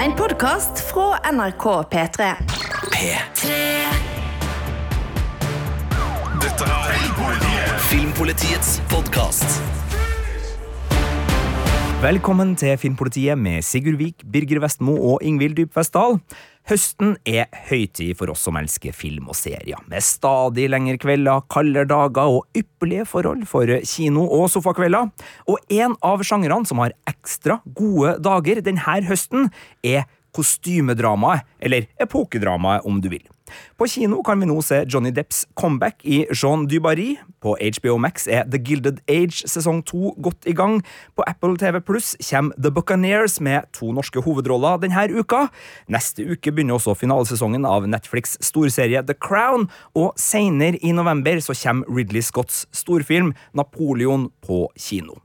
En podkast fra NRK P3. P3. Dette er Filmpolitiets podkast. Velkommen til Filmpolitiet med Sigurd Vik, Birger Vestmo og Ingvild Dybfestdal. Høsten er høytid for oss som elsker film og serier, med stadig lengre kvelder, kaldere dager og ypperlige forhold for kino- og sofakvelder. Og en av sjangrene som har ekstra gode dager denne høsten, er kostymedramaet, eller epokedramaet om du vil. På kino kan vi nå se Johnny Depps comeback i Jean du Barry. På HBO Max er The Gilded Age sesong to godt i gang. På Apple TV Pluss kommer The Buccaneers med to norske hovedroller denne uka. Neste uke begynner også finalesesongen av Netflix storserie The Crown, og senere i november så kommer Ridley Scotts storfilm Napoleon på kino.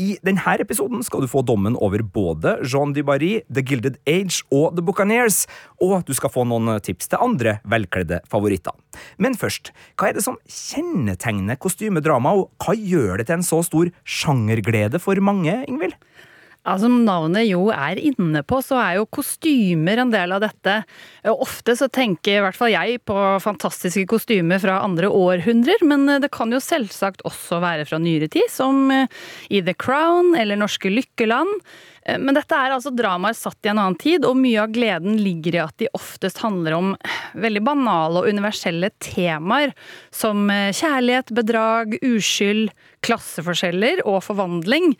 I denne episoden skal du få dommen over både Jean du Barry, The Gilded Age og The Buccaneers, og du skal få noen tips til andre velkledde favoritter. Men først, hva er det som kjennetegner kostymedrama, og hva gjør det til en så stor sjangerglede for mange, Ingvild? Ja, Som navnet jo er inne på, så er jo kostymer en del av dette. Ofte så tenker i hvert fall jeg på fantastiske kostymer fra andre århundrer, men det kan jo selvsagt også være fra nyere tid, som i The Crown eller Norske Lykkeland. Men dette er altså dramaer satt i en annen tid, og mye av gleden ligger i at de oftest handler om veldig banale og universelle temaer, som kjærlighet, bedrag, uskyld, klasseforskjeller og forvandling.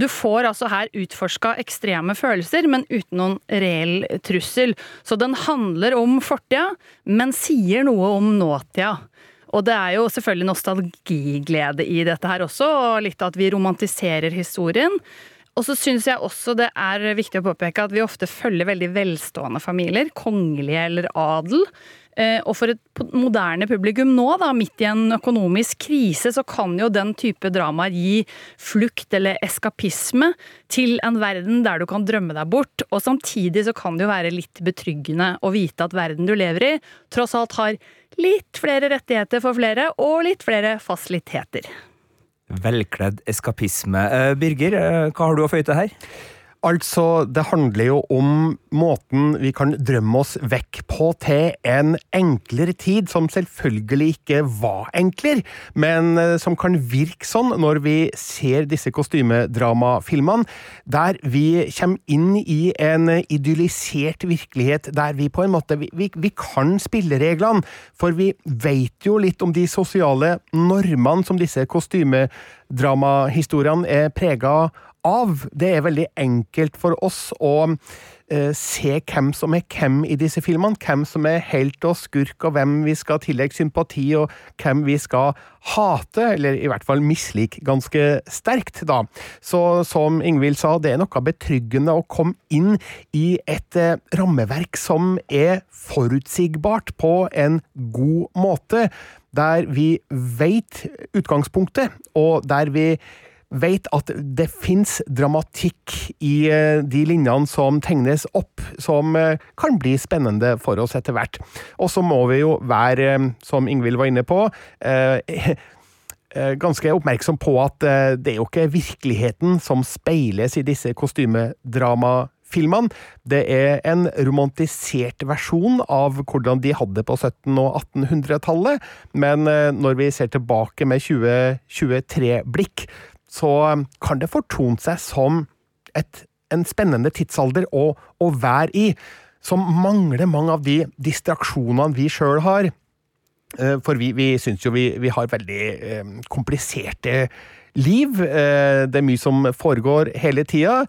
Du får altså her utforska ekstreme følelser, men uten noen reell trussel. Så den handler om fortida, men sier noe om nåtida. Og det er jo selvfølgelig nostalgiglede i dette her også, og litt at vi romantiserer historien. Og så syns jeg også det er viktig å påpeke at vi ofte følger veldig velstående familier, kongelige eller adel. Og for et moderne publikum nå, da, midt i en økonomisk krise, så kan jo den type dramaer gi flukt eller eskapisme til en verden der du kan drømme deg bort. Og samtidig så kan det jo være litt betryggende å vite at verden du lever i, tross alt har litt flere rettigheter for flere, og litt flere fasiliteter. Velkledd eskapisme. Birger, hva har du å føye til her? Altså, det handler jo om måten vi kan drømme oss vekk på til en enklere tid, som selvfølgelig ikke var enklere, men som kan virke sånn når vi ser disse kostymedramafilmene, der vi kommer inn i en idyllisert virkelighet, der vi på en måte vi, vi, vi kan spillereglene, for vi vet jo litt om de sosiale normene som disse kostymedramahistoriene er prega av. Det er veldig enkelt for oss å eh, se hvem som er hvem i disse filmene. Hvem som er helt og skurk, og hvem vi skal tillegge sympati, og hvem vi skal hate, eller i hvert fall mislike ganske sterkt, da. Så som Ingvild sa, det er noe betryggende å komme inn i et eh, rammeverk som er forutsigbart på en god måte, der vi veit utgangspunktet, og der vi vet at det fins dramatikk i de linjene som tegnes opp, som kan bli spennende for oss etter hvert. Og så må vi jo være, som Ingvild var inne på, ganske oppmerksom på at det er jo ikke virkeligheten som speiles i disse kostymedramafilmene. Det er en romantisert versjon av hvordan de hadde på 1700- og 1800-tallet, men når vi ser tilbake med 2023-blikk, så kan det fortone seg som et, en spennende tidsalder å, å, være i, som mangler mange av de distraksjonene vi sjøl har. For vi, vi syns jo vi, vi, har veldig eh, kompliserte liv. Eh, det er mye som foregår hele tida.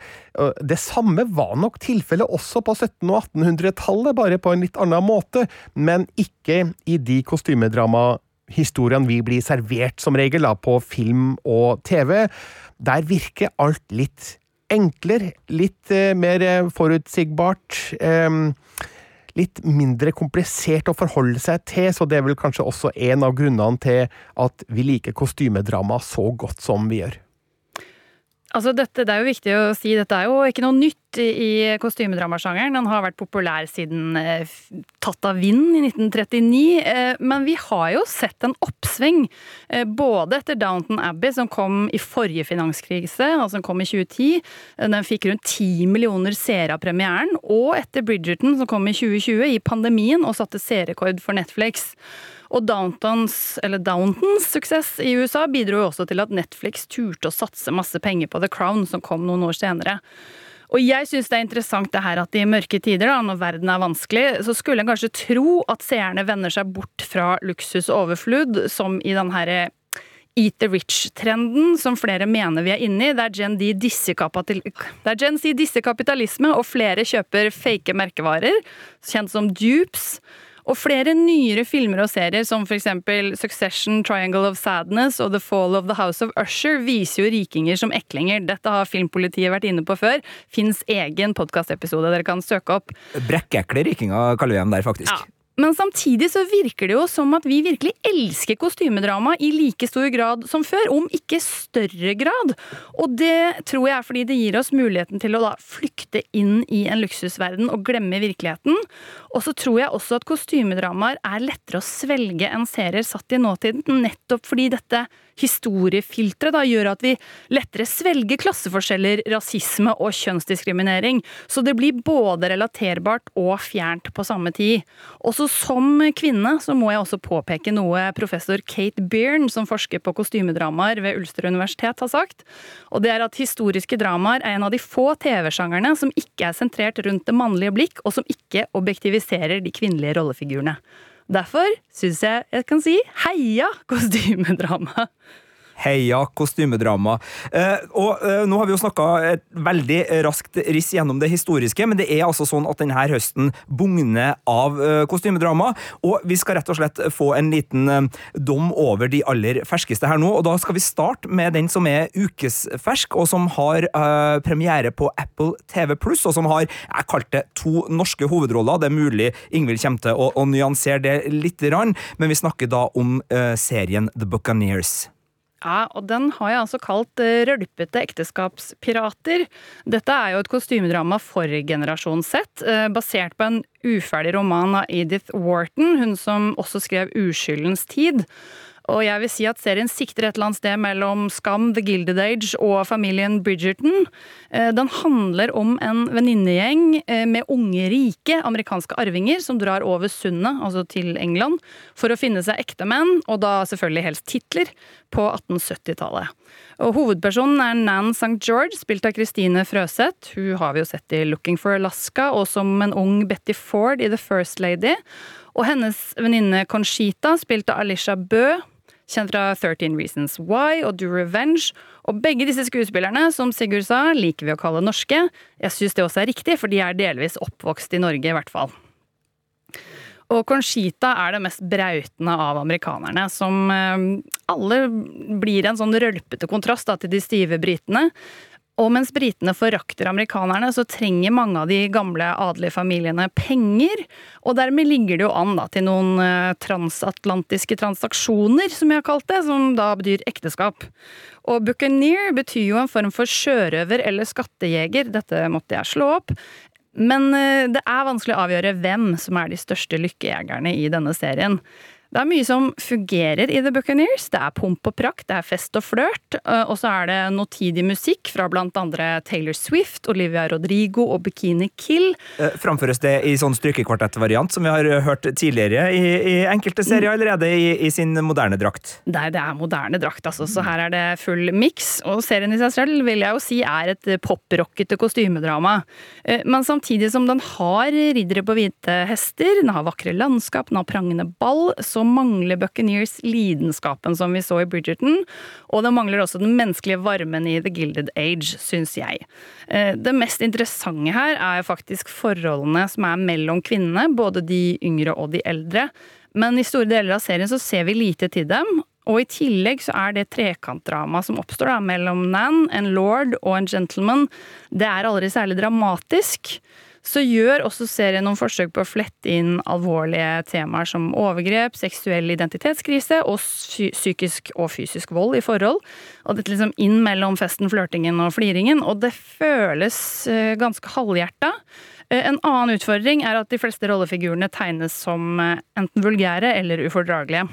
Det samme var nok tilfellet også på 1700- og 1800-tallet, bare på en litt annen måte, men ikke i de kostymedrama historiene vi blir servert som regel da, på film og TV, der virker alt litt enklere, litt eh, mer forutsigbart. Eh, litt mindre komplisert å forholde seg til, så det er vel kanskje også en av grunnene til at vi liker kostymedrama så godt som vi gjør. Altså dette, det er jo viktig å si, dette er jo ikke noe nytt i kostymedramasjangeren. Den har vært populær siden eh, Tatt av vind i 1939. Eh, men vi har jo sett en oppsving. Eh, både etter Downton Abbey, som kom i forrige finanskrise, altså som kom i 2010. Eh, den fikk rundt 10 millioner seere av premieren. Og etter Bridgerton, som kom i 2020, i pandemien, og satte seerrekord for Netflix. Og Downtons, Downtons suksess i USA bidro jo også til at Netflix turte å satse masse penger på The Crown, som kom noen år senere. Og jeg syns det er interessant det her at i mørke tider, da, når verden er vanskelig, så skulle en kanskje tro at seerne vender seg bort fra luksus og overflod, som i den herre Eat the rich-trenden som flere mener vi er inne i, der Gen Z disser kapitalisme, og flere kjøper fake merkevarer, kjent som dupes. Og flere nyere filmer og serier, som eksempel Succession, Triangle of Sadness og The Fall of the House of Usher, viser jo rikinger som eklinger. Dette har Filmpolitiet vært inne på før. Fins egen podkastepisode dere kan søke opp. Brekkekle rikinger kaller vi dem der, faktisk. Ja. Men samtidig så virker det jo som at vi virkelig elsker kostymedrama i like stor grad som før, om ikke større grad. Og det tror jeg er fordi det gir oss muligheten til å da flykte inn i en luksusverden og glemme virkeligheten. Og så tror jeg også at kostymedramaer er lettere å svelge enn serier satt i nåtiden, nettopp fordi dette historiefilteret da gjør at vi lettere svelger klasseforskjeller, rasisme og kjønnsdiskriminering. Så det blir både relaterbart og fjernt på samme tid. Også som kvinne så må jeg også påpeke noe professor Kate Byrne, som forsker på kostymedramaer ved Ulster universitet, har sagt. Og det er at historiske dramaer er en av de få TV-sjangerne som ikke er sentrert rundt det mannlige blikk, og som ikke objektiviserer de kvinnelige rollefigurene. Derfor syns jeg jeg kan si heia kostymedrama. Heia kostymedrama. Eh, og eh, nå har vi jo snakka et veldig raskt riss gjennom det historiske, men det er altså sånn at denne høsten bugner av eh, kostymedrama, og vi skal rett og slett få en liten eh, dom over de aller ferskeste her nå, og da skal vi starte med den som er ukesfersk, og som har eh, premiere på Apple TV+, og som har, jeg kalte det to norske hovedroller. Det er mulig Ingvild kommer til å, å nyansere det litt, men vi snakker da om eh, serien The Buccaneers. Ja, og den har jeg altså kalt eh, Rølpete ekteskapspirater. Dette er jo et kostymedrama for generasjon Z, eh, basert på en uferdig roman av Edith Wharton, hun som også skrev Uskyldens tid. Og jeg vil si at serien sikter et eller annet sted mellom Skam, The Gilded Age og familien Bridgerton. Eh, Den handler om en venninnegjeng eh, med unge, rike amerikanske arvinger som drar over sundet, altså til England, for å finne seg ektemenn, og da selvfølgelig helst titler, på 1870-tallet. Og Hovedpersonen er Nan St. George, spilt av Christine Frøseth. Hun har vi jo sett i Looking for Alaska, og som en ung Betty Ford i The First Lady. Og hennes venninne Conchita, spilt av Alicia Bø, kjent fra 13 Reasons Why og Do Revenge. Og begge disse skuespillerne, som Sigurd sa, liker vi å kalle norske. Jeg syns det også er riktig, for de er delvis oppvokst i Norge, i hvert fall. Og Conchita er det mest brautende av amerikanerne, som eh, alle blir en sånn rølpete kontrast da, til de stive britene. Og mens britene forakter amerikanerne, så trenger mange av de gamle adelige familiene penger. Og dermed ligger det jo an da, til noen eh, transatlantiske transaksjoner, som jeg har kalt det, som da betyr ekteskap. Og buccaneer betyr jo en form for sjørøver eller skattejeger, dette måtte jeg slå opp. Men eh, det er vanskelig å avgjøre hvem som er de største lykkejegerne i denne serien. Det er mye som fungerer i The Buccaneers. Det er pomp og prakt, det er fest og flørt. eh, Og så er det notidig musikk fra blant andre Taylor Swift, Olivia Rodrigo og Bikini Kill. Eh, Framføres det i sånn strykekvartettvariant, som vi har eh, hørt tidligere i, i enkelte serier, allerede i, i sin moderne drakt? Nei, det er moderne drakt, altså, så her er det full miks. Og serien i seg selv vil jeg jo si er et poprockete kostymedrama. Men samtidig som den har riddere på hvite hester, den har vakre landskap, den har prangende ball, så mangler Buccaneers lidenskapen som vi så i Bridgerton. Og den mangler også den menneskelige varmen i The Gilded Age, syns jeg. Eh, Det mest interessante her er faktisk forholdene som er mellom kvinnene, både de yngre og de eldre. Men i store deler av serien så ser vi lite til dem. Og i tillegg så er det trekantdramaet som oppstår da, mellom Nan, en lord og en gentleman, det er aldri særlig dramatisk. Så gjør også serien noen forsøk på å flette inn alvorlige temaer som overgrep, seksuell identitetskrise og psykisk og fysisk vold i forhold. Og dette liksom inn mellom festen, flørtingen og fliringen. Og det føles eh, ganske halvhjerta. Eh, en annen utfordring er at de fleste rollefigurene tegnes som eh, enten vulgære eller ufordragelige.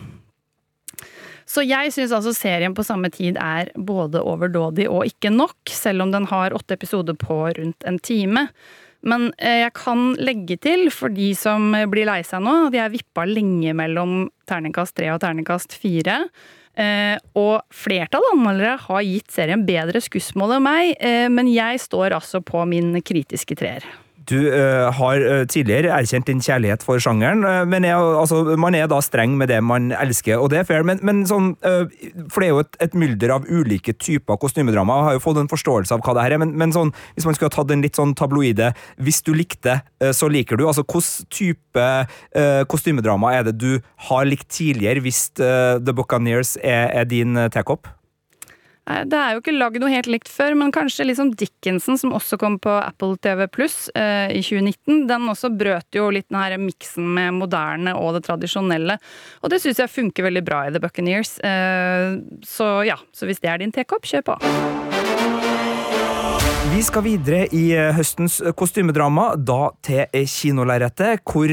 Så jeg syns altså serien på samme tid er både overdådig og ikke nok, selv om den har åtte episoder på rundt en time. Men eh, jeg kan legge til, for de som blir lei seg nå, at jeg vippa lenge mellom terningkast tre og terningkast fire. Eh, og flertallet anmeldere har gitt serien bedre skussmål enn meg, eh, men jeg står altså på min kritiske treer. Du uh, har uh, tidligere erkjent din kjærlighet for sjangeren, uh, men er, altså, man er da streng med det man elsker, og det er fair. Men, men sånn, for det er jo et, et, mylder av ulike typer kostymedrama. Jeg har jo fått en forståelse av hva det her er, men, men sånn, hvis man skulle ha tatt en litt sånn tabloide Hvis du likte, så liker du. Altså, Hvilken type kostymedrama er det du har likt tidligere, hvis The Buccaneers er, er din tekopp? Det er jo ikke lagd noe helt likt før, men kanskje liksom Dickinson, som også kom på Apple TV Pluss eh, i 2019, den også brøt jo litt den her miksen med moderne og det tradisjonelle. Og det syns jeg funker veldig bra i The Buccaneers. Eh, så ja, så hvis det er din tekopp, kjør på. Vi skal videre i eh, høstens kostymedrama, da til kinolerretet, hvor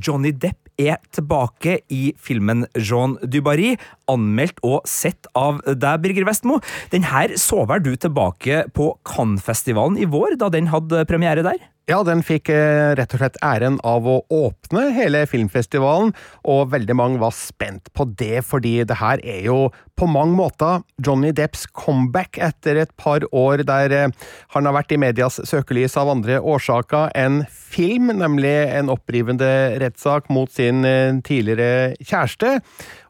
Johnny Depp er tilbake i filmen Jean Dubarry, anmeldt og sett av deg, Birger Vestmo. Den her så vel du tilbake på Cannes-festivalen i vår, da den hadde premiere der? Ja, den fikk eh, rett og slett æren av å åpne hele filmfestivalen, og veldig mange var spent på det, fordi det her er jo på mange måter Johnny Depps comeback etter et par år der eh, han har vært i medias søkelys av andre årsaker enn film, nemlig en opprivende rettssak mot sin eh, tidligere kjæreste.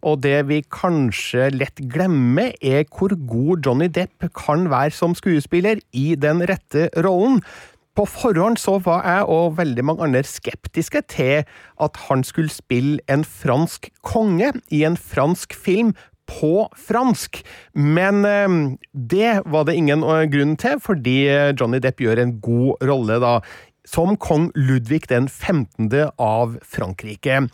Og det vi kanskje lett glemmer, er hvor god Johnny Depp kan være som skuespiller i den rette rollen. På forhånd så var jeg og veldig mange andre skeptiske til at han skulle spille en fransk konge i en fransk film på fransk. Men eh, det var det ingen eh, grunn til, fordi eh, Johnny Depp gjør en god rolle da, som kong Ludvig den 15. av Frankrike.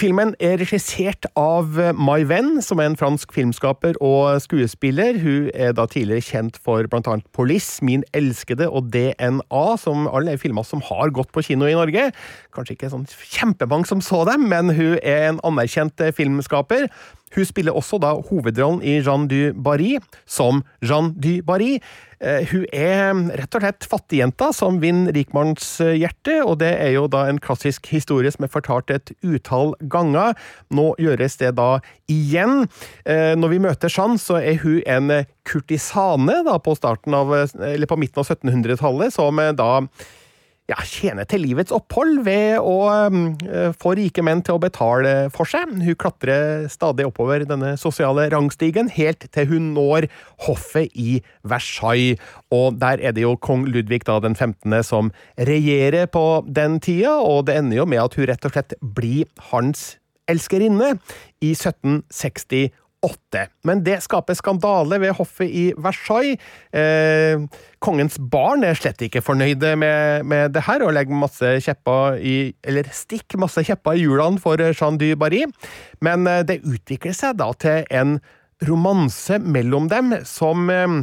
Filmen er regissert av Mai Venn, som er en fransk filmskaper og skuespiller. Hun er da tidligere kjent for blant annet Police, Min elskede og DNA, som alle er filmer som har gått på kino i Norge. Kanskje ikke sånn kjempemange som så dem, men hun er en anerkjent filmskaper. Hun spiller også da hovedrollen i Jean du Barry som Jean du Barry. Eh, hun er rett og slett fattigjenta som vinner rikmannshjertet, og det er jo da en klassisk historie som er fortalt et utall ganger. Nå gjøres det da igjen. Eh, når vi møter Jean, så er hun en kurtisane da på, starten av, eller på midten av 1700-tallet, som da ja, tjene til livets opphold ved å um, få rike menn til å betale for seg. Hun klatrer stadig oppover denne sosiale rangstigen, helt til hun når hoffet i Versailles. Og der er det jo kong Ludvig da den 15. som regjerer på den tida, og det ender jo med at hun rett og slett blir hans elskerinne i 1768 åtte. Men det skaper skandale ved hoffet i Versailles. Eh, kongens barn er slett ikke fornøyde med, med det her, og legger masse kjepper i Eller stikk masse kjepper i hjulene for Jean du Barry. Men eh, det utvikler seg da til en romanse mellom dem som eh,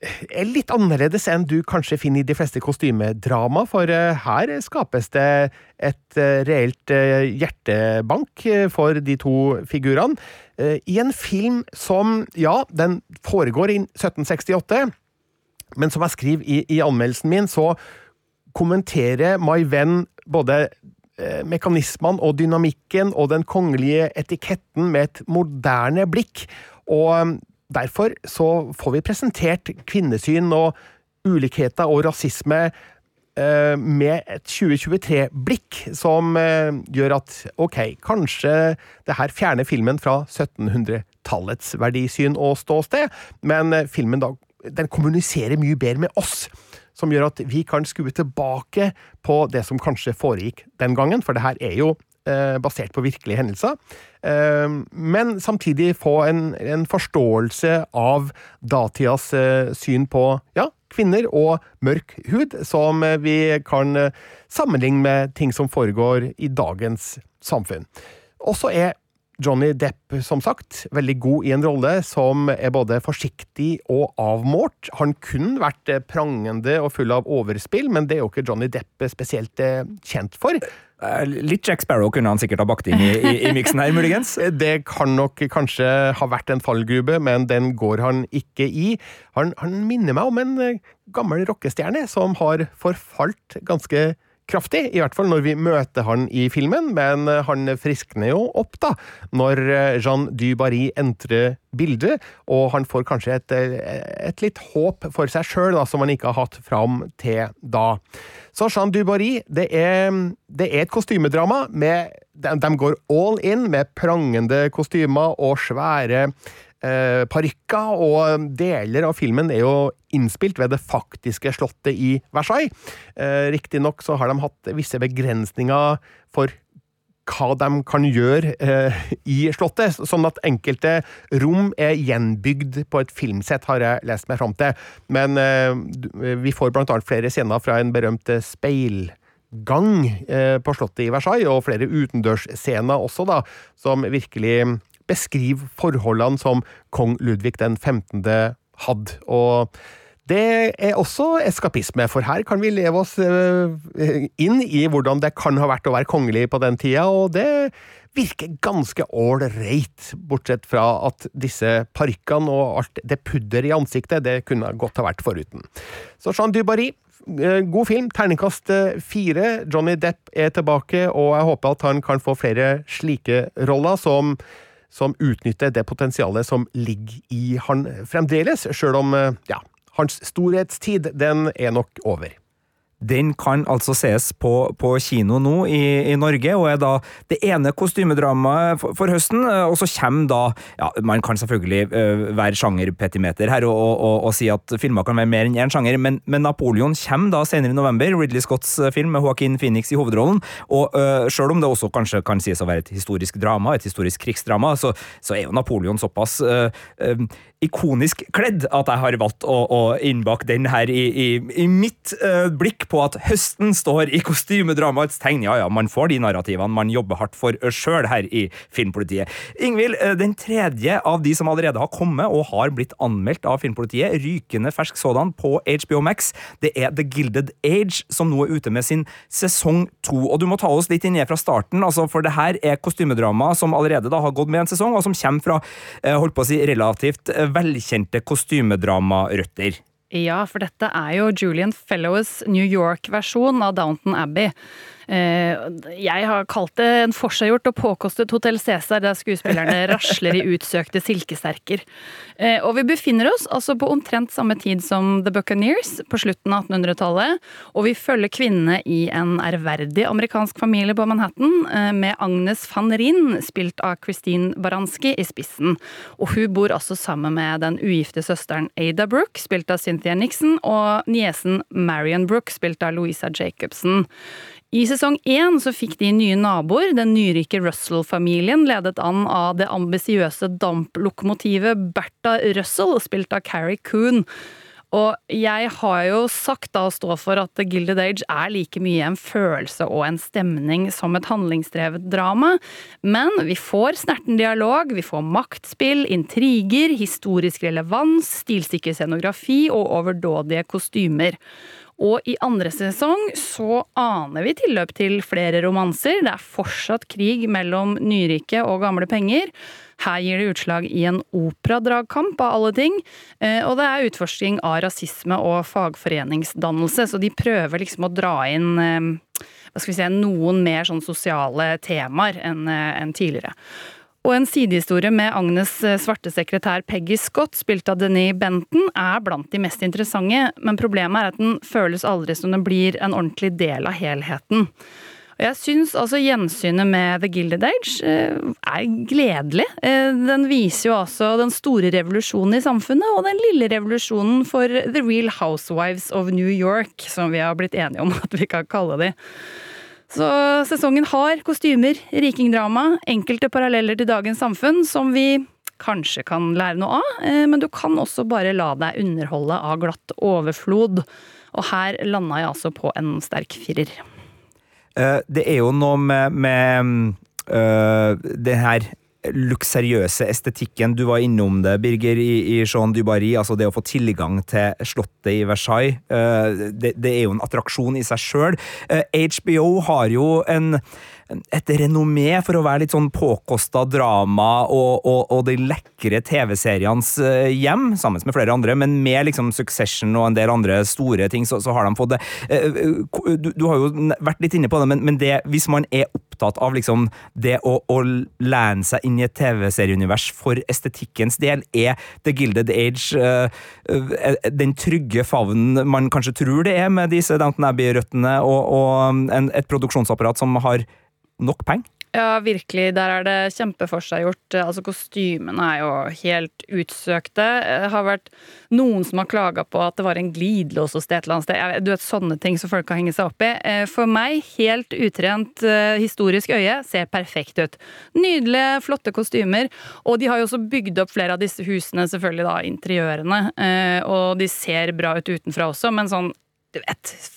er litt annerledes enn du kanskje finner i de fleste kostymedrama, for eh, her skapes det et eh, reelt eh, hjertebank for de to figurene. I en film som, ja, den foregår i 1768, men som jeg skriver i, i anmeldelsen min, så kommenterer My Venn både mekanismene og dynamikken og den kongelige etiketten med et moderne blikk. Og Derfor så får vi presentert kvinnesyn og ulikheter og rasisme eh, med et 2023-blikk som eh, gjør at ok, kanskje det her fjerner filmen fra 1700-tallets verdisyn og ståsted, men eh, filmen da, den kommuniserer mye bedre med oss. Som gjør at vi kan skue tilbake på det som kanskje foregikk den gangen, for det her er jo basert på virkelige hendelser. Eh, men samtidig få en, en forståelse av datidas eh, syn på ja, kvinner og mørk hud, som vi kan sammenligne med ting som foregår i dagens samfunn. Og så er Johnny Depp, som sagt, veldig god i en rolle som er både forsiktig og avmålt. Han kunne vært prangende og full av overspill, men det er jo ikke Johnny Depp spesielt eh, kjent for. Eh, Litt Jack Sparrow kunne han sikkert ha bakt inn i, i, i miksen her, muligens. Det kan nok kanskje ha vært en fallgrube, men den går han ikke i. Han, han minner meg om en eh, gammel rockestjerne som har forfalt ganske kraftig, i hvert fall når vi møter han i filmen, men eh, han friskner jo opp da, når Jean Dubarry entrer bildet, og han får kanskje et, et litt håp for seg sjøl som han ikke har hatt fram til da. Så Jean Dubarry, det er, det er et kostymedrama. Med, de, de, går all in med prangende kostymer og svære eh, parykker, og deler av filmen er jo innspilt ved det faktiske slottet i Versailles. Eh, Riktignok så har de hatt visse begrensninger for hva de kan gjøre eh, i Slottet, sånn at enkelte rom er gjenbygd på et filmsett, har jeg lest meg fram til. Men eh, vi får blant annet flere scener fra en berømt speilgang eh, på Slottet i Versailles, og flere utendørsscener også, da, som virkelig beskriver forholdene som kong Ludvig den 15. hadde. Og det er også eskapisme, for her kan vi leve oss inn i hvordan det kan ha vært å være kongelig på den tida, og det virker ganske ålreit, bortsett fra at disse parykkene og alt det pudder i ansiktet, det kunne godt ha vært foruten. Så Jean Dubarry, god film, terningkast fire. Johnny Depp er tilbake, og jeg håper at han kan få flere slike roller som som utnytter det potensialet som ligger i han fremdeles, sjøl om ja, hans storhetstid, den er nok over. Den kan altså ses på, på kino nå i, i, Norge, og er da det ene kostymedramaet for, for, høsten. Og så kommer da ja, Man kan selvfølgelig uh, være sjangerpetimeter her og, og, og, si at filmer kan være mer enn én sjanger, men, men, Napoleon kommer da senere i november. Ridley Scotts film med Joaquin Phoenix i hovedrollen. Og uh, selv om det også kanskje kan sies å være et historisk drama, et historisk krigsdrama, så, så er jo Napoleon såpass uh, ikonisk kledd at jeg har valgt å, å innbake den her i, i, i mitt blikk på at høsten står i kostymedramaets tegn. Ja ja, man får de narrativene man jobber hardt for sjøl her i Filmpolitiet. Ingvild, eh, den tredje av de som allerede har kommet og har blitt anmeldt av Filmpolitiet, rykende fersk sådan på HBO Max, det er The Gilded Age, som nå er ute med sin sesong to. Og du må ta oss litt ned fra starten, altså, for det her er kostymedrama som allerede da har gått med en sesong, og som kommer fra eh, holdt på å si, relativt eh, velkjente kostymedramarøtter. Ja, for dette er jo Julian Fellows New York-versjon av Downton Abbey. Eh, jeg har kalt det en forseggjort og påkostet Hotell Cæsar, der skuespillerne rasler i utsøkte silkesterker. Eh, og vi befinner oss altså på omtrent samme tid som The Buccaneers, på slutten av 1800-tallet. Og vi følger kvinnene i en ærverdig amerikansk familie på Manhattan, eh, med Agnes van Rinn, spilt av Christine Baranski, i spissen. Og hun bor altså sammen med den ugifte søsteren Ada Brooke, spilt av Cynthia Nixon, og niesen Marion Brooke, spilt av Louisa Jacobsen. I sesong én så fikk de nye naboer, den nyrike Russell-familien, ledet an av det ambisiøse damplokomotivet Bertha Russell, spilt av Carrie Coon. Og jeg har jo sagt da å stå for at The Gilded Age er like mye en følelse og en stemning som et handlingsdrevet drama, men vi får snerten dialog, vi får maktspill, intriger, historisk relevans, stilsikker scenografi og overdådige kostymer. Og i andre sesong så aner vi tilløp til flere romanser. Det er fortsatt krig mellom nyrike og gamle penger. Her gir det utslag i en operadragkamp av alle ting. Eh, og det er utforsking av rasisme og fagforeningsdannelse, så de prøver liksom å dra inn eh, hva skal vi si, noen mer sånn sosiale temaer enn eh, tidligere. Og en sidehistorie med Agnes eh, svarte sekretær Peggy Scott, spilt av Denis Benton, er blant de mest interessante, men problemet er at den føles aldri som den blir en ordentlig del av helheten. Og jeg syns altså gjensynet med The Gilded Age eh, er gledelig. Eh, den viser jo altså den store revolusjonen i samfunnet, og den lille revolusjonen for The Real Housewives of New York, som vi har blitt enige om at vi kan kalle de. Så sesongen har kostymer, rikingdrama, enkelte paralleller til dagens samfunn som vi kanskje kan lære noe av, eh, men du kan også bare la deg underholde av glatt overflod. Og her landa jeg altså på en sterk firer. Eh, Det er jo noe med, med øh, det her luksuriøse estetikken. Du var innom det, Birger, i, i Jean Dubarry. Altså det å få tilgang til slottet i Versailles. Uh, det, det er jo en attraksjon i seg sjøl. HBO har jo en et renommé for å være litt sånn påkosta drama og, og, og de lekre TV-serienes eh, hjem, sammen med flere andre, men med liksom Succession og en del andre store ting, så, så har de fått det. Eh, eh, Du, du har jo vært litt inne på det, men, men det, hvis man er opptatt av liksom det å, å lene seg inn i et TV-serieunivers for estetikkens del, er The Gilded Age uh, den trygge favnen man kanskje tror det er med disse Downton Abbey-røttene, og, og en, et produksjonsapparat som har nok penger? Ja, virkelig. Der er det kjempeforseggjort. Altså, kostymene er jo helt utsøkte. Det har vært noen som har klaga på at det var en glidelås hos det et eller annet sted. Du vet, Sånne ting som folk kan henge seg opp i. Eh, For meg, helt utrent eh, historisk øye, ser perfekt ut. Nydelige, flotte kostymer. Og de har jo også bygd opp flere av disse husene, selvfølgelig da interiørene. eh, Og de ser bra ut utenfra også, men sånn, du vet eh,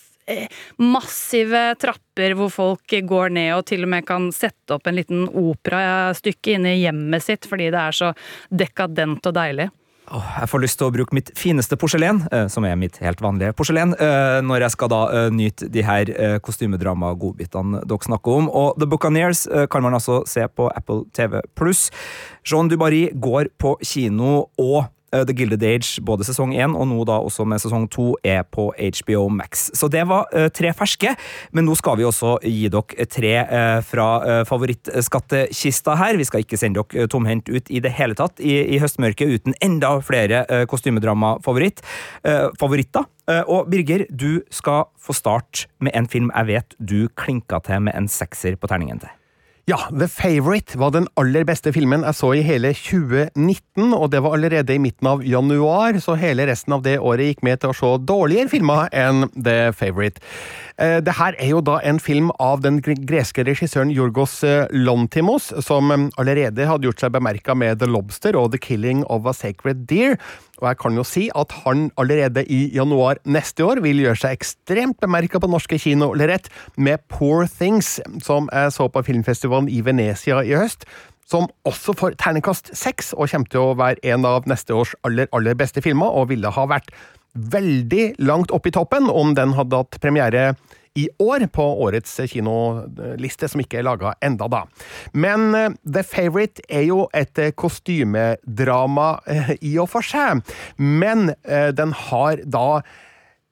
massive trapper hvor folk går ned og til og med kan sette opp en liten operastykke inne i hjemmet sitt fordi det er så dekadent og deilig. Oh, jeg får lyst til å bruke mitt fineste porselen, eh, som er mitt helt vanlige porselen, eh, når jeg skal da eh, nyte de her eh, kostymedrama-godbitene dere snakker om. Og The Buccaneers eh, kan man altså se på Apple TV+. Jean Dubarry går på kino, og eh, The Gilded Age, både sesong 1 og nå da også med sesong 2, er på HBO Max. Så det var eh, tre ferske, men nå skal vi også gi dere tre eh, fra eh, favorittskattkista her. Vi skal ikke sende dere eh, tomhendt ut i det hele tatt i, i høstmørket uten enda flere eh, kostymedrama-favoritt. Eh, favoritter. Eh, og Birger, du skal få starte med en film jeg vet du klinka til med en sekser på terningen til. Ja, The Favourite var den aller beste filmen jeg så i hele 2019, og det var allerede i midten av januar, så hele resten av det året gikk med til å se dårligere filmer enn The Favourite. Eh, Det her er jo da en film av den greske regissøren Jorgos Lontimos, som eh, allerede hadde gjort seg bemerka med The Lobster og The Killing of a Sacred Deer. Og jeg kan jo si at han allerede i januar neste år vil gjøre seg ekstremt bemerka på norske kinolerret med Poor Things, som jeg så på filmfestivalen i Venezia i høst. Som også får terningkast seks, og kommer til å være en av neste års aller, aller beste filmer, og ville ha vært veldig langt oppe i toppen om den hadde hatt premiere i år på årets kinoliste, som ikke er laga enda da. Men eh, The Favourite er jo et eh, kostymedrama eh, i og for seg, men den har da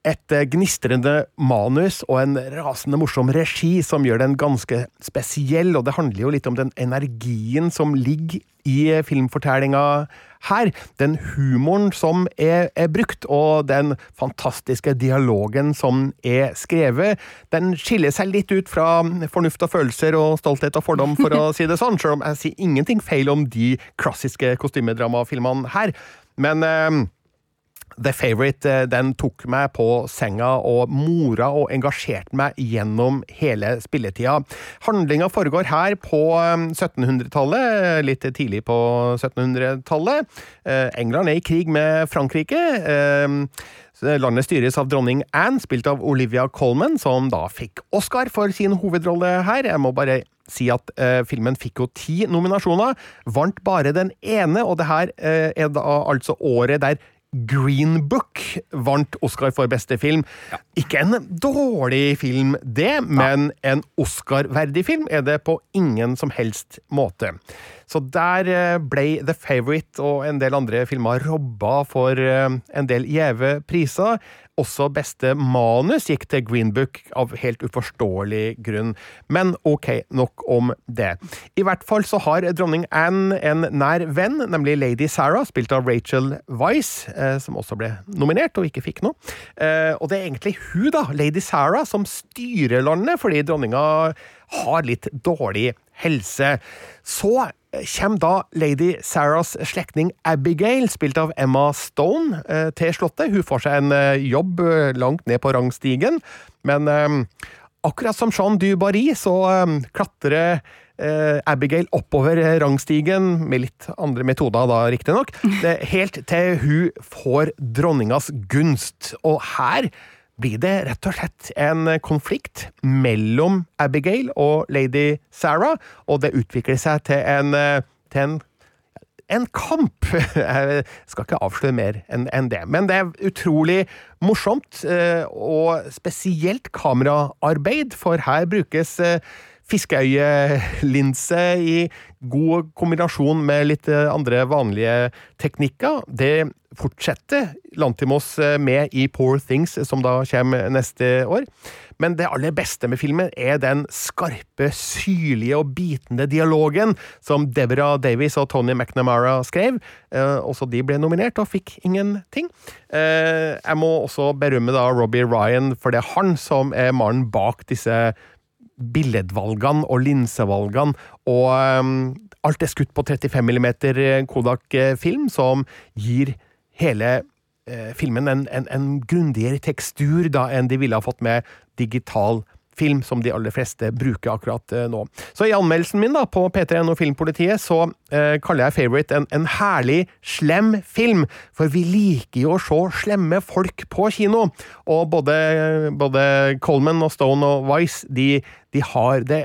et gnistrende manus og en rasende morsom regi som gjør den ganske spesiell, og det handler jo litt om den energien som ligger i filmfortellinga her. Den humoren som er, er brukt, og den fantastiske dialogen som er skrevet, den skiller seg litt ut fra fornuft og følelser og stolthet og fordom, for å si det sånn, selv om jeg sier ingenting feil om de klassiske kostymedramafilmene her. Men eh, The Favourite eh, den tok meg på senga og mora og engasjerte meg gjennom hele spilletida. Handlinga foregår her på eh, 1700-tallet, litt tidlig på 1700-tallet. Eh, England er i krig med Frankrike. Eh, Landet styres av dronning Anne, spilt av Olivia Colman, som da fikk Oscar for sin hovedrolle her. Jeg må bare si at eh, filmen fikk jo ti nominasjoner, vant bare den ene, og det her eh, er da altså året der Green Book vant Oscar for beste film. Ikke en dårlig film, det, men en Oscar-verdig film er det på ingen som helst måte. Så der eh, ble The Favourite og en del andre filmer robba for eh, en del gjeve priser. Også beste manus gikk til Green Book av helt uforståelig grunn. Men ok, nok om det. I hvert fall så har dronning Anne en nær venn, nemlig lady Sarah, spilt av Rachel Weisz, eh, som også ble nominert og ikke fikk noe. Eh, og det er egentlig hun, da, lady Sarah, som styrer landet, fordi dronninga har litt dårlig helse. Så kommer da lady Sarahs slektning Abigail, spilt av Emma Stone, eh, til Slottet. Hun får seg en eh, jobb eh, langt ned på rangstigen, men akkurat som Jean du Barry så klatrer Abigail oppover rangstigen, med litt andre metoder da, riktignok, helt til hun får dronningas gunst. Og her blir det rett og slett en konflikt mellom Abigail og lady Sarah, og det utvikler seg til en, eh, til en en kamp! Jeg skal ikke avsløre mer enn det. Men det er utrolig morsomt, eh, og spesielt kameraarbeid, for her brukes eh, fiskeøyelinse i god kombinasjon med litt andre vanlige teknikker. Det fortsetter Lantimos med i Poor Things, som da kommer neste år. Men det aller beste med filmen er den skarpe, syrlige og bitende dialogen som Deborah Davies og Tony McNamara skrev. Eh, også de ble nominert og fikk ingenting. Eh, jeg må også berømme da Robbie Ryan, for det er han som er mannen bak disse billedvalgene og linsevalgene. Og Eh, alt er skutt på 35 mm Kodak-film, som gir hele eh, filmen en, en, en grundigere tekstur da enn de ville ha fått med digital film, som de aller fleste bruker akkurat eh, nå. Så i anmeldelsen min da, på P3N og Filmpolitiet så eh, kaller jeg Favorite en, en, herlig slem film, for vi liker jo å se slemme folk på kino. Og både, både Coleman og Stone og Vice de, de har det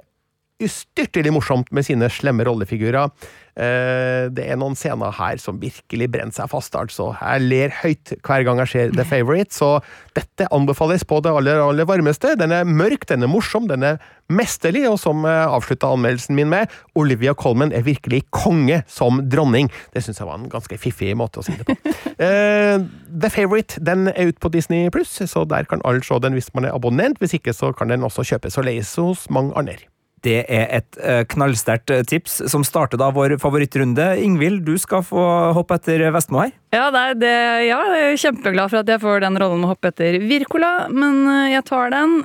ustyrtelig morsomt med sine slemme rollefigurer. Eh, det er noen scener her som virkelig brenner seg fast, altså. Jeg ler høyt hver gang jeg ser The Favourite, så dette anbefales på det aller, aller varmeste. Den er mørk, den er morsom, den er mesterlig, og som avslutta anmeldelsen min med, Olivia Colman er virkelig konge som dronning. Det syns jeg var en ganske fiffig måte å si det på. uh, The Favourite den er ute på Disney pluss, så der kan alle se den hvis man er abonnent. Hvis ikke, så kan den også kjøpes og leies hos mange andre. Det er et eh, knallsterkt eh, tips som starter da vår favorittrunde. Ingvild, du skal få hoppe etter Vestmo her. Ja, det ja, jeg er kjempeglad for at jeg får den rollen med å hoppe etter Wirkola, men eh, jeg tar den.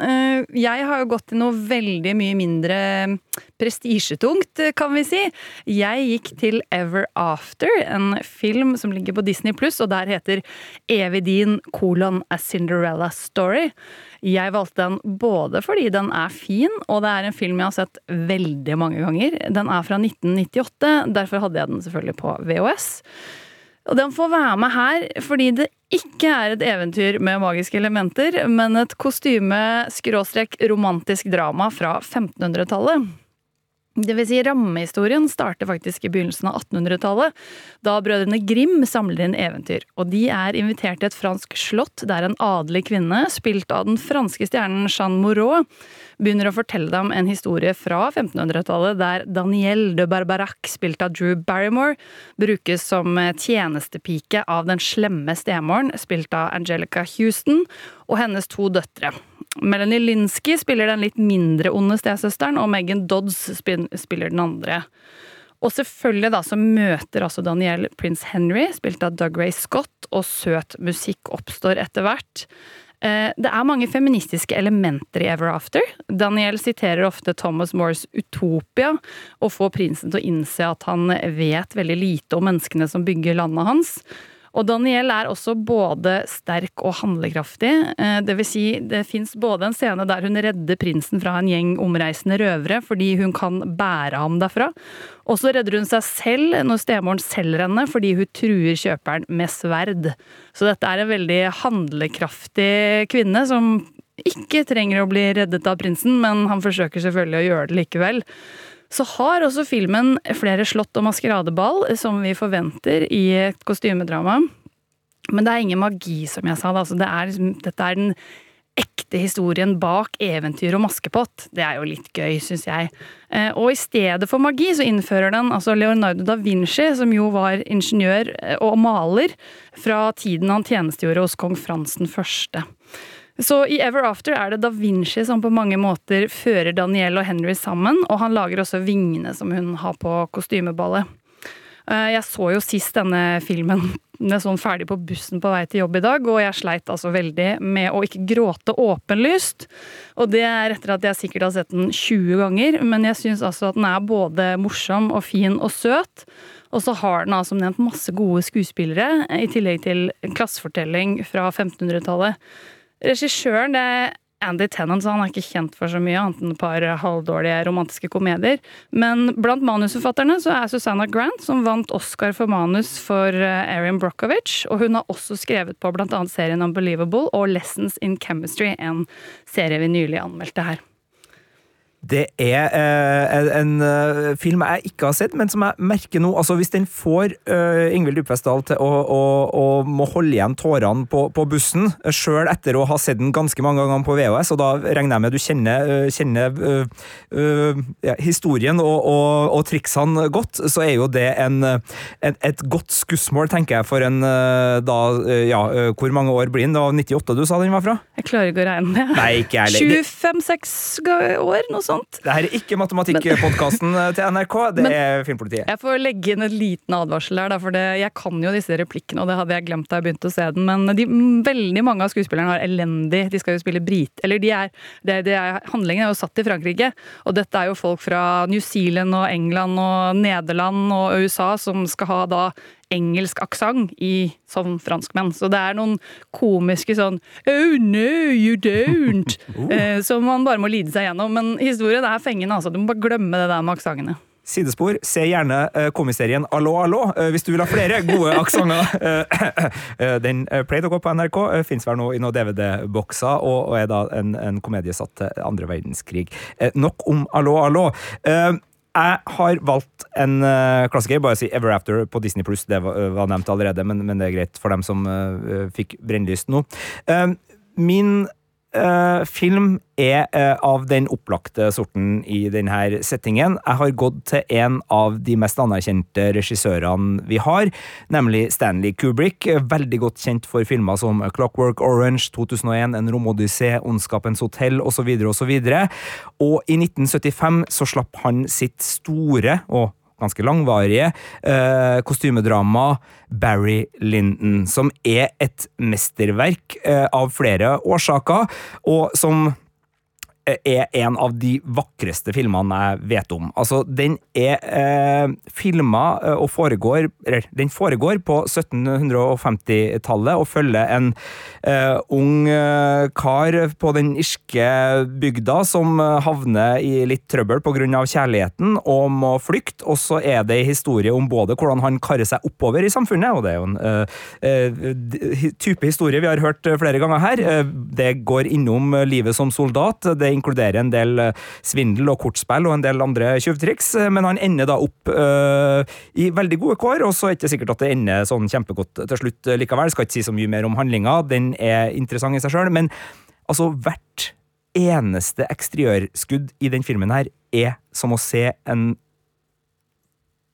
Jeg har jo gått til noe veldig mye mindre prestisjetungt, kan vi si. Jeg gikk til Ever After, en film som ligger på Disney pluss, og der heter Evig din kolon A Cinderella Story. Jeg valgte den både fordi den er fin, og det er en film jeg har sett veldig mange ganger. Den er fra 1998, derfor hadde jeg den selvfølgelig på VHS. Og den får være med her fordi det ikke er et eventyr med magiske elementer, men et kostyme-romantisk drama fra 1500-tallet. Det vil si, rammehistorien starter faktisk i begynnelsen av 1800-tallet, da brødrene Grim samler inn eventyr. Og de er invitert til et fransk slott der en adelig kvinne, spilt av den franske stjernen Jeanne Moreau, begynner å fortelle dem en historie fra 1500-tallet der Danielle de Barbarac, spilt av Drew Barrymore, brukes som tjenestepike av den slemme stemoren, spilt av Angelica Houston, og hennes to døtre. Melanie Linsky spiller den litt mindre onde stesøsteren, og Megan Dodds spiller den andre. Og selvfølgelig da så møter altså Danielle prins Henry, spilt av Doug Ray Scott, og søt musikk oppstår etter hvert. Eh, det er mange feministiske elementer i Ever After. Daniel siterer ofte Thomas Moores Utopia, og får prinsen til å innse at han vet veldig lite om menneskene som bygger landet hans. Og Daniel er også både sterk og handlekraftig. Eh, det vil si, det fins både en scene der hun redder prinsen fra en gjeng omreisende røvere fordi hun kan bære ham derfra. Og så redder hun seg selv når stemoren selger henne fordi hun truer kjøperen med sverd. Så dette er en veldig handlekraftig kvinne som ikke trenger å bli reddet av prinsen, men han forsøker selvfølgelig å gjøre det likevel. Så har også filmen flere slott og maskeradeball, som vi forventer i et kostymedrama. Men det er ingen magi, som jeg sa. Altså, det er liksom, dette er den ekte historien bak eventyr og maskepott. Det er jo litt gøy, syns jeg. Eh, og i stedet for magi så innfører den altså Leonardo da Vinci, som jo var ingeniør eh, og maler fra tiden han tjenestegjorde hos kong Frans den første. Så i Ever After er det da Vinci som på mange måter fører Daniel og Henry sammen, og han lager også vingene som hun har på kostymeballet. Eh, jeg så jo sist denne filmen sånn ferdig på bussen på vei til jobb i dag, og jeg sleit altså veldig med å ikke gråte åpenlyst. Og det er etter at jeg sikkert har sett den 20 ganger, men jeg syns altså at den er både morsom og fin og søt. Og så har den altså nevnt masse gode skuespillere, i tillegg til klassefortelling fra 1500-tallet. Regissøren, det Andy Tennant, så han er ikke kjent for så mye annet enn et par halvdårlige romantiske komedier. Men blant manusforfatterne så er Susanna Grant, som vant Oscar for manus for Erin Brockovich. Og hun har også skrevet på annet serien Unbelievable og Lessons in Chemistry, en serie vi nylig anmeldte her. Det er eh, en eh, film jeg ikke har sett, men som jeg merker nå altså Hvis den får eh, Ingvild Dybfestdal til å, å, å, må holde igjen tårene på, på bussen, eh, sjøl etter å ha sett den ganske mange ganger på VHS, og da regner jeg med du kjenner, eh, kjenner uh, ja, historien og, og, og, triksene godt, så er jo det en, en, et godt skussmål, tenker jeg, for en da Ja, hvor mange år blir den? Det var 98 du sa den var fra? Jeg klarer ikke å regne det. Nei, ikke jeg 25-6 år, noe sånt sånt. Det her er ikke matematikkpodkasten til NRK, det Men, er Filmpolitiet. Jeg får legge inn en liten advarsel her, for det, jeg kan jo disse replikkene, og det hadde jeg glemt da jeg begynte å se den. Men de, veldig mange av skuespillerne har elendig De skal jo spille brit... Eller de er, det, det er Handlingen er jo satt i Frankrike, og dette er jo folk fra New Zealand og England og Nederland og USA som skal ha da engelsk aksent sånn franskmenn. Så det er noen komiske sånn Oh no, you don't! eh, som man bare må lide seg gjennom. Men historien er fengende, altså. Du må bare glemme det der med aksentene. Sidespor, se gjerne uh, komiserien Allo, allo, uh, hvis du vil ha flere gode aksenter. Uh, den pleide å gå på NRK, uh, fins vel nå i noen DVD-bokser, og, er da en, en komedie satt til andre verdenskrig. nok om Allo, allo. Jeg har valgt en uh, klassiker. Bare si Ever After på Disney Pluss. Det var, var, nevnt allerede, men, men, det er greit for dem som uh, fikk brennlyst nå. Uh, min uh, film er uh, av den opplagte sorten i denne settingen. Jeg har gått til en av de mest anerkjente regissørene vi har, nemlig Stanley Kubrick. Veldig godt kjent for filmer som Clockwork Orange, 2001, En romodyssé, Ondskapens hotell osv. osv. Og i 1975 så slapp han sitt store og ganske langvarige eh, kostymedrama Barry Lyndon, som er et mesterverk eh, av flere årsaker, og som er en av de vakreste filmene jeg vet om. Altså, den er eh, filma eh, og foregår Eller, den foregår på 1750-tallet og følger en eh, ung eh, kar på den irske bygda som eh, havner i litt trøbbel pga. kjærligheten og må flykte. Og så er det en historie om både hvordan han karrer seg oppover i samfunnet, og det er jo en eh, type historie vi har hørt flere ganger her. det går innom livet som soldat. det inkluderer en del eh, svindel og kortspill og en del andre tjuvtriks, eh, men han ender da opp uh, i veldig gode kår, og så er det ikke sikkert at det ender sånn kjempegodt til slutt likevel. Skal ikke si så mye mer om handlinga, den er interessant i seg sjøl, men altså, hvert eneste eksteriørskudd i den filmen her er som å se en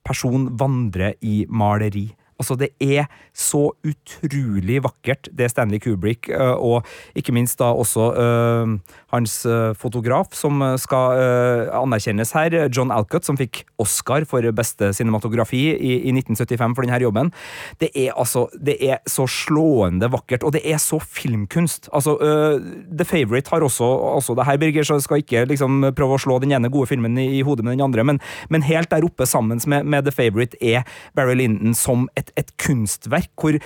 person vandre i maleri. Altså, det er så utrolig vakkert, det Stanley Kubrick, øh, og ikke minst da også hans uh, fotograf, som skal uh, anerkjennes her, John Alcott, som fikk Oscar for beste cinematografi i, i 1975 for denne jobben. Det er altså Det er så slående vakkert, og det er så filmkunst. Altså, The Favourite har også, også det her, Birger, så skal ikke liksom prøve å slå den ene gode filmen i, i hodet med den andre, men, men helt der oppe sammen med, med The Favourite er Barry Lyndon som et et, kunstverk hvor eh,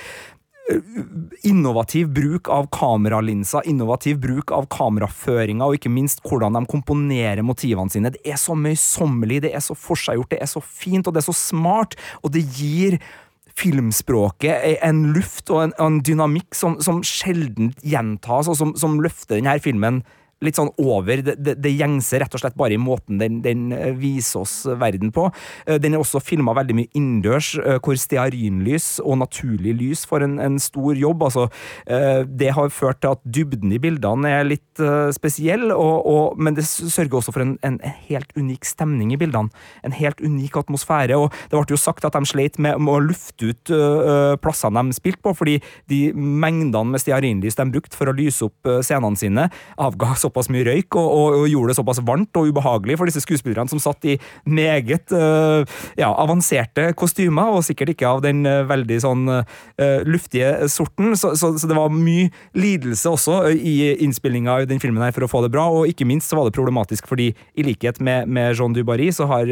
innovativ bruk av kameralinser, innovativ bruk av kameraføringer, og ikke minst hvordan de komponerer motivene sine. Det er så møysommelig, det er så forseggjort, det er så fint, og det er så smart, og det gir filmspråket en luft og en, en dynamikk som, som sjelden gjentas, og som, som løfter denne filmen litt sånn over det, det, det, gjengse, rett og slett bare i måten den, den eh, viser oss verden på. Eh, den er også filma veldig mye innendørs, eh, hvor stearinlys og naturlig lys får en, en, stor jobb. Altså, det har ført til at dybden i bildene er litt spesiell, og, og, men det sørger også for en, en, helt unik stemning i bildene. En helt unik atmosfære. og Det ble jo sagt at de sleit med, med å lufte ut plassene de spilte på, fordi de mengdene med stearinlys de brukte for å lyse opp scenene sine, avga så såpass mye røyk og, og, og, gjorde det såpass varmt og ubehagelig for disse skuespillerne som satt i meget uh, ja, avanserte kostymer, og sikkert ikke av den uh, veldig sånn uh, luftige sorten. Så, så, så, det var mye lidelse også i innspillinga av den filmen her for å få det bra, og ikke minst så var det problematisk fordi i likhet med, med Jean Dubarry så har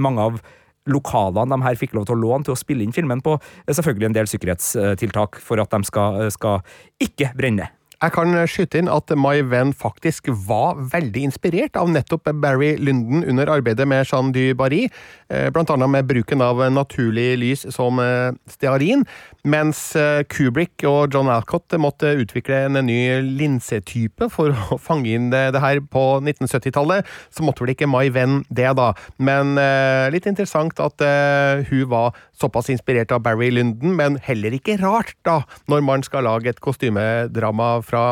mange av lokalene de her fikk lov til å låne til å spille inn filmen på, selvfølgelig en del sikkerhetstiltak for at de skal, skal ikke brenne. Jeg kan skyte inn at My Venn faktisk var veldig inspirert av nettopp Barry Lyndon under arbeidet med Jean du Barry, eh, blant annet med bruken av naturlig lys som eh, stearin, mens eh, Kubrick og John Alcott måtte utvikle en ny linsetype for å fange inn det, her på 1970-tallet, så måtte vel ikke My Venn det, da. Men litt interessant at hun var såpass inspirert av Barry Lyndon, men heller ikke rart, da, når man skal lage et kostymedrama fra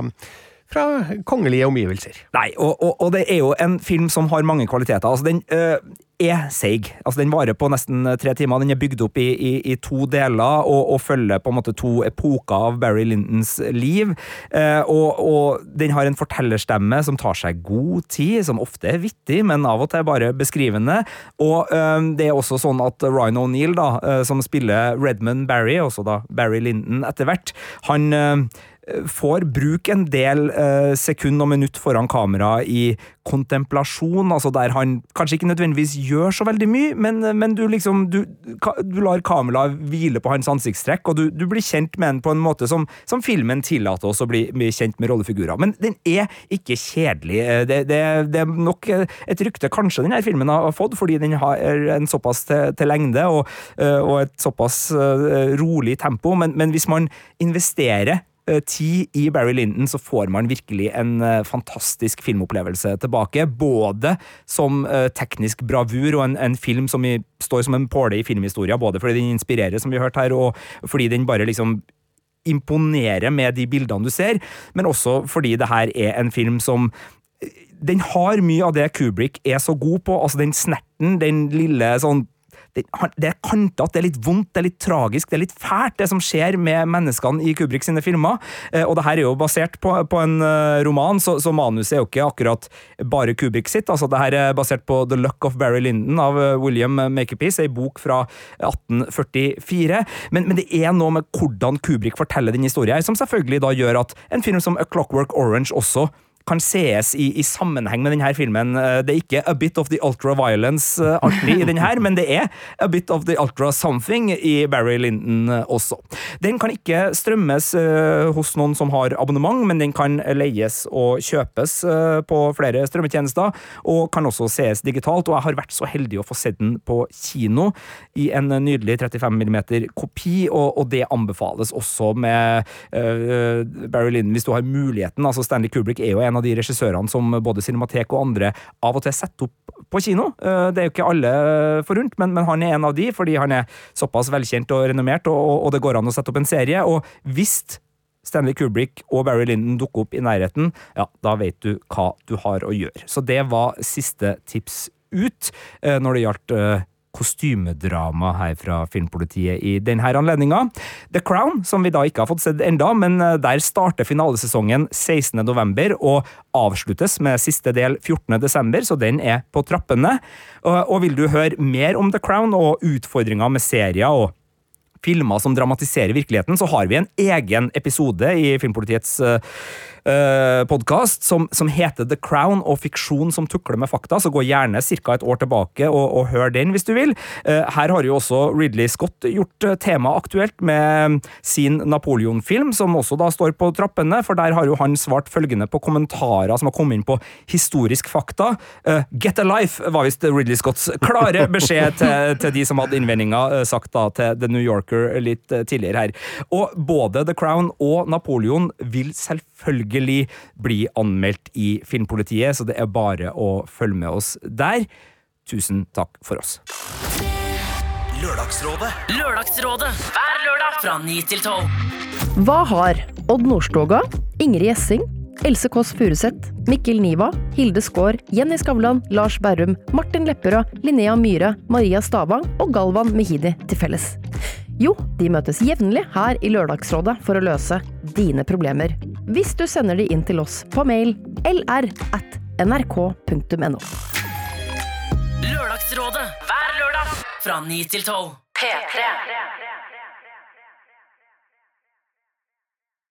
fra kongelige omgivelser. Nei, og, og, og, det er jo en film som har mange kvaliteter. Altså, den øh, er seig. Altså, den varer på nesten tre timer. Den er bygd opp i, i, i to deler og, og, følger på en måte to epoker av Barry Lintons liv. Eh, og, den har en fortellerstemme som tar seg god tid, som ofte er vittig, men av og til bare beskrivende. Og øh, det er også sånn at Ryan O'Neill, øh, som spiller Redman Barry, også da Barry Linton etter hvert, han får bruke en del eh, sekund og minutt foran kamera i kontemplasjon, altså der han kanskje ikke nødvendigvis gjør så veldig mye, men, men du liksom du, du, lar kameraet hvile på hans ansiktstrekk, og du, du, blir kjent med den på en måte som, som filmen tillater oss å bli, bli, kjent med rollefigurer. Men den er ikke kjedelig. Eh, det, det, det, er nok et rykte kanskje denne filmen har fått, fordi den har en såpass til, til lengde og, eh, og, et såpass eh, rolig tempo, men, men hvis man investerer Eh, tid i Barry Lyndon, så får man virkelig en eh, fantastisk filmopplevelse tilbake. Både som eh, teknisk bravur og en, en film som i, står som en påle i filmhistoria, både fordi den inspirerer, som vi har hørt her, og fordi den bare liksom imponerer med de bildene du ser, men også fordi det her er en film som den har mye av det Kubrick er så god på, altså den snerten, den lille sånn det, er kantete, det er litt vondt, det er litt tragisk, det er litt fælt, det som skjer med menneskene i Kubrick sine filmer. Eh, og det her er jo basert på, på en uh, roman, så, så, manuset er jo ikke akkurat bare Kubrick sitt. altså Det her er basert på The Luck of Barry Lyndon av uh, William Makepeace, ei bok fra 1844. Men, men, det er noe med hvordan Kubrick forteller den historien, som selvfølgelig da gjør at en film som A Clockwork Orange også kan sees i, i, sammenheng med denne filmen. Eh, det er ikke a bit of the ultra-violence uh, alltid i denne, men det er a bit of the ultra-something i Barry Lyndon uh, også. Den kan ikke strømmes hos noen som har abonnement, men den kan leies og kjøpes på flere strømmetjenester, og kan også sees digitalt. Og jeg har vært så heldig å få sett den på kino i en nydelig 35 mm kopi, og, og, det anbefales også med Barry Lyndon hvis du har muligheten. altså Stanley Kubrick er jo en en av de regissørene som både Cinematek og andre av og til setter opp på kino. Eh, det er jo ikke alle forunt, men, men han er en av de, fordi han er såpass velkjent og renommert, og, og det går an å sette opp en serie. Og hvis Stanley Kubrick og Barry Lyndon dukker opp i nærheten, ja, da vet du hva du har å gjøre. Så det var siste tips ut eh, når det gjaldt eh, kostymedrama her fra Filmpolitiet i denne anledninga. The Crown, som vi da ikke har fått sett enda, men eh, der starter finalesesongen 16.11. og avsluttes med siste del 14.12., så den er på trappene. Og vil du høre mer om The Crown og utfordringer med serier og filmer som dramatiserer virkeligheten, så har vi en egen episode i Filmpolitiets uh, eh, podkast som, som, heter The Crown og fiksjon som tukler med fakta, så gå gjerne ca. et år tilbake og, og hør den hvis du vil. Eh, her har jo også Ridley Scott gjort uh, temaet aktuelt med sin Napoleon-film, som også da står på trappene, for der har jo han svart følgende på kommentarer som har kommet inn på historisk fakta. Eh, Get a life var visst Ridley Scotts klare beskjed til, til de som hadde innvendinger, sagt da til The New Yorker litt tidligere her. Og både The Crown og Napoleon vil selvfølgelig selvfølgelig bli anmeldt i Filmpolitiet, så det er bare å følge med oss der. Tusen takk for oss. Lørdagsrådet. Lørdagsrådet hver lørdag fra 9 til 12. Hva har Odd Nordstoga, Ingrid Gjessing, Else Kåss Furuseth, Mikkel Niva, Hilde Skaar, Jenny Skavlan, Lars Berrum, Martin Lepperød, Linnea Myhre, Maria Stavang og Galvan Mehidi til felles? Jo, de møtes jevnlig her i Lørdagsrådet for å løse dine problemer. Hvis du sender de inn til oss på mail lr at nrk.no. Lørdagsrådet hver lørdag fra 9 til 12. P3.